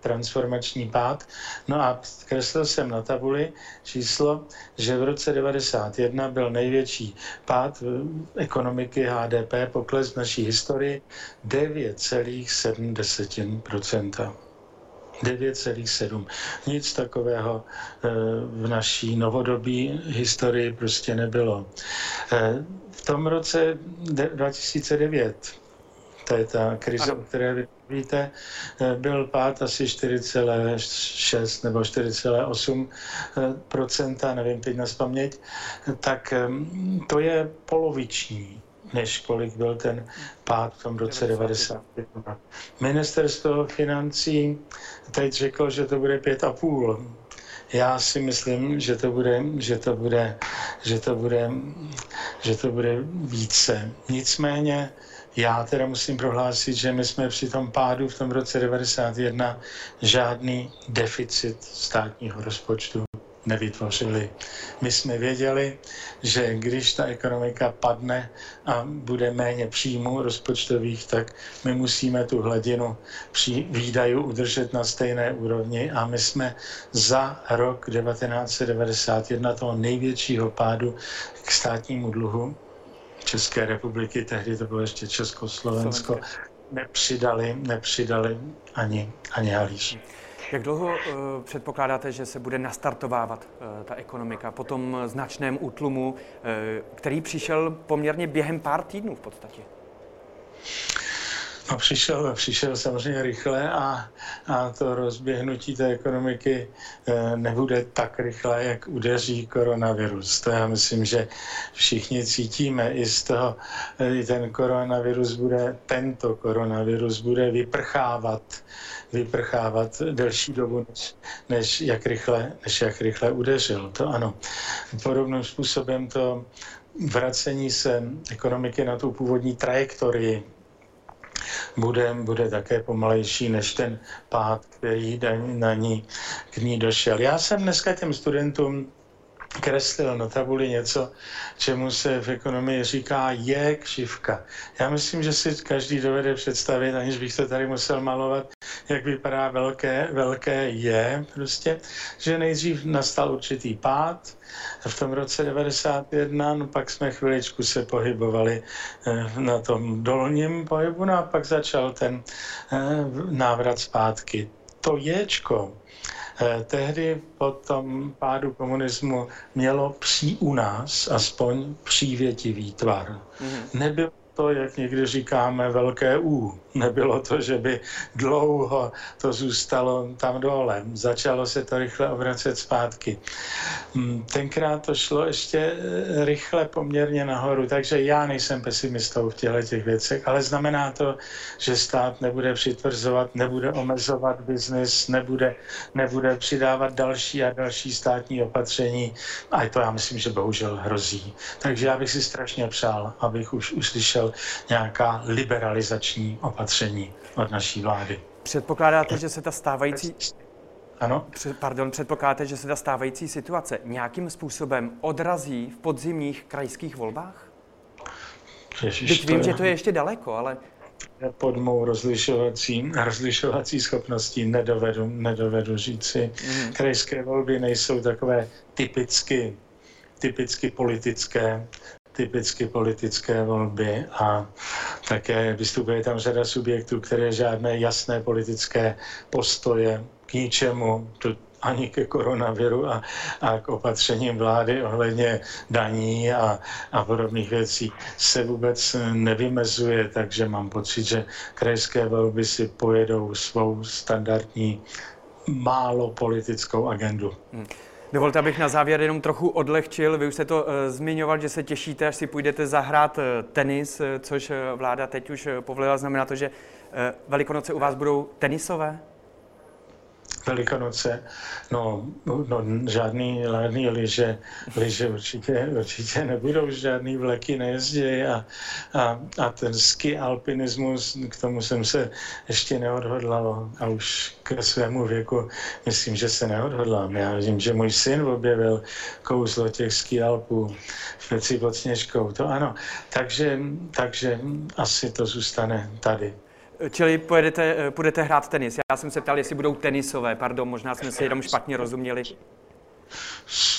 Transformační pád. No a kreslil jsem na tabuli číslo, že v roce 91 byl největší pád ekonomiky HDP, pokles v naší historii 9,7% 9,7. Nic takového eh, v naší novodobí historii prostě nebylo. Eh, v tom roce 2009, to je ta krize, o které vy víte, eh, byl pád asi 4,6 nebo 4,8% nevím teď na spaměť, tak to je poloviční než kolik byl ten pád v tom roce 91. Ministerstvo financí teď řeklo, že to bude pět a půl. Já si myslím, že to bude, že to bude, že to bude, že to bude více. Nicméně já teda musím prohlásit, že my jsme při tom pádu v tom roce 91 žádný deficit státního rozpočtu nevytvořili. My jsme věděli, že když ta ekonomika padne a bude méně příjmů rozpočtových, tak my musíme tu hladinu výdajů udržet na stejné úrovni a my jsme za rok 1991 toho největšího pádu k státnímu dluhu České republiky, tehdy to bylo ještě Československo, nepřidali, nepřidali ani, ani halíš. Jak dlouho uh, předpokládáte, že se bude nastartovávat uh, ta ekonomika po tom značném útlumu, uh, který přišel poměrně během pár týdnů v podstatě? No, přišel, přišel samozřejmě rychle a, a to rozběhnutí té ekonomiky e, nebude tak rychle, jak udeří koronavirus. To já myslím, že všichni cítíme i z toho, e, ten koronavirus bude, tento koronavirus bude vyprchávat vyprchávat delší dobu, než, než, jak rychle, než jak rychle udeřil. To ano. Podobným způsobem to vracení se ekonomiky na tu původní trajektorii bude, bude také pomalejší než ten pád, který na ní, k ní došel. Já jsem dneska těm studentům kreslil na tabuli něco, čemu se v ekonomii říká je křivka. Já myslím, že si každý dovede představit, aniž bych to tady musel malovat, jak vypadá velké, velké je prostě, že nejdřív nastal určitý pád, v tom roce 91, no pak jsme chviličku se pohybovali eh, na tom dolním pohybu, no a pak začal ten eh, návrat zpátky. To ječko, tehdy po tom pádu komunismu mělo pří u nás aspoň přívětivý tvar. Mm-hmm. Nebylo to, jak někdy říkáme, velké U. Nebylo to, že by dlouho to zůstalo tam dole. Začalo se to rychle obracet zpátky. Mm, tenkrát to šlo ještě eh, rychle poměrně nahoru, takže já nejsem pesimistou v těchto těch věcech, ale znamená to, že stát nebude přitvrzovat, nebude omezovat biznis, nebude, nebude přidávat další a další státní opatření. A to já myslím, že bohužel hrozí. Takže já bych si strašně přál, abych už uslyšel nějaká liberalizační opatření od naší vlády. Předpokládáte, že se ta stávající ano? Pardon, předpokládáte, že se ta stávající situace nějakým způsobem odrazí v podzimních krajských volbách? Ježiš, Teď vím, je... že to je ještě daleko, ale... Pod mou rozlišovací, rozlišovací schopností nedovedu, nedovedu říci. Mm. Krajské volby nejsou takové typicky, typicky politické typicky politické volby a také vystupuje tam řada subjektů, které žádné jasné politické postoje k ničemu, ani ke koronaviru a, a k opatřením vlády ohledně daní a, a podobných věcí se vůbec nevymezuje, takže mám pocit, že krajské volby si pojedou svou standardní málo politickou agendu. Hmm. Dovolte, abych na závěr jenom trochu odlehčil. Vy už jste to uh, zmiňoval, že se těšíte, až si půjdete zahrát uh, tenis, uh, což uh, vláda teď už uh, povolila. Znamená to, že uh, Velikonoce u vás budou tenisové? Velikonoce, no, no žádný ládný liže, liže určitě, určitě nebudou, žádný vleky nejezdí a, a, a ten ski alpinismus, k tomu jsem se ještě neodhodlal a už ke svému věku myslím, že se neodhodlám. Já vím, že můj syn objevil kouzlo těch ski alpů v pod Sněžkou, to ano. Takže, takže asi to zůstane tady. Čili pojedete, budete hrát tenis. Já jsem se ptal, jestli budou tenisové, pardon, možná jsme si jenom špatně rozuměli.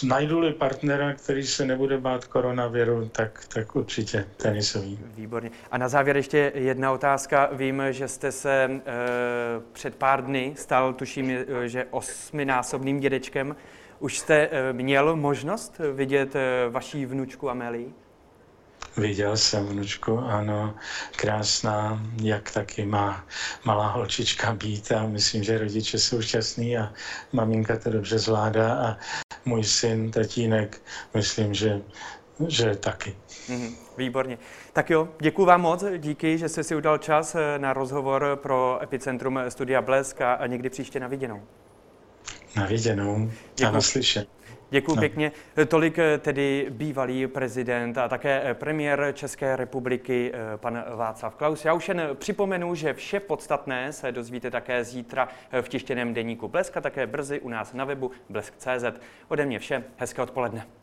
Najdu-li partnera, který se nebude bát koronaviru, tak, tak určitě tenisový. Výborně. A na závěr ještě jedna otázka. Vím, že jste se e, před pár dny stal, tuším, eh, že osminásobným dědečkem. Už jste e, měl možnost vidět e, vaší vnučku Amélii? Viděl jsem vnučku, ano, krásná, jak taky má malá holčička být a myslím, že rodiče jsou šťastní a maminka to dobře zvládá a můj syn, tatínek, myslím, že, že taky. Mm, výborně. Tak jo, děkuji vám moc, díky, že jste si udal čas eh, na rozhovor pro Epicentrum Studia Blesk a někdy příště na viděnou. Na viděnou a naslyšenou. Děkuji no. pěkně. Tolik eh, tedy bývalý prezident a také eh, premiér České republiky, eh, pan Václav Klaus. Já už jen připomenu, že vše podstatné se dozvíte také zítra v tištěném deníku Blesk a také brzy u nás na webu blesk.cz. Ode mě vše, hezké odpoledne.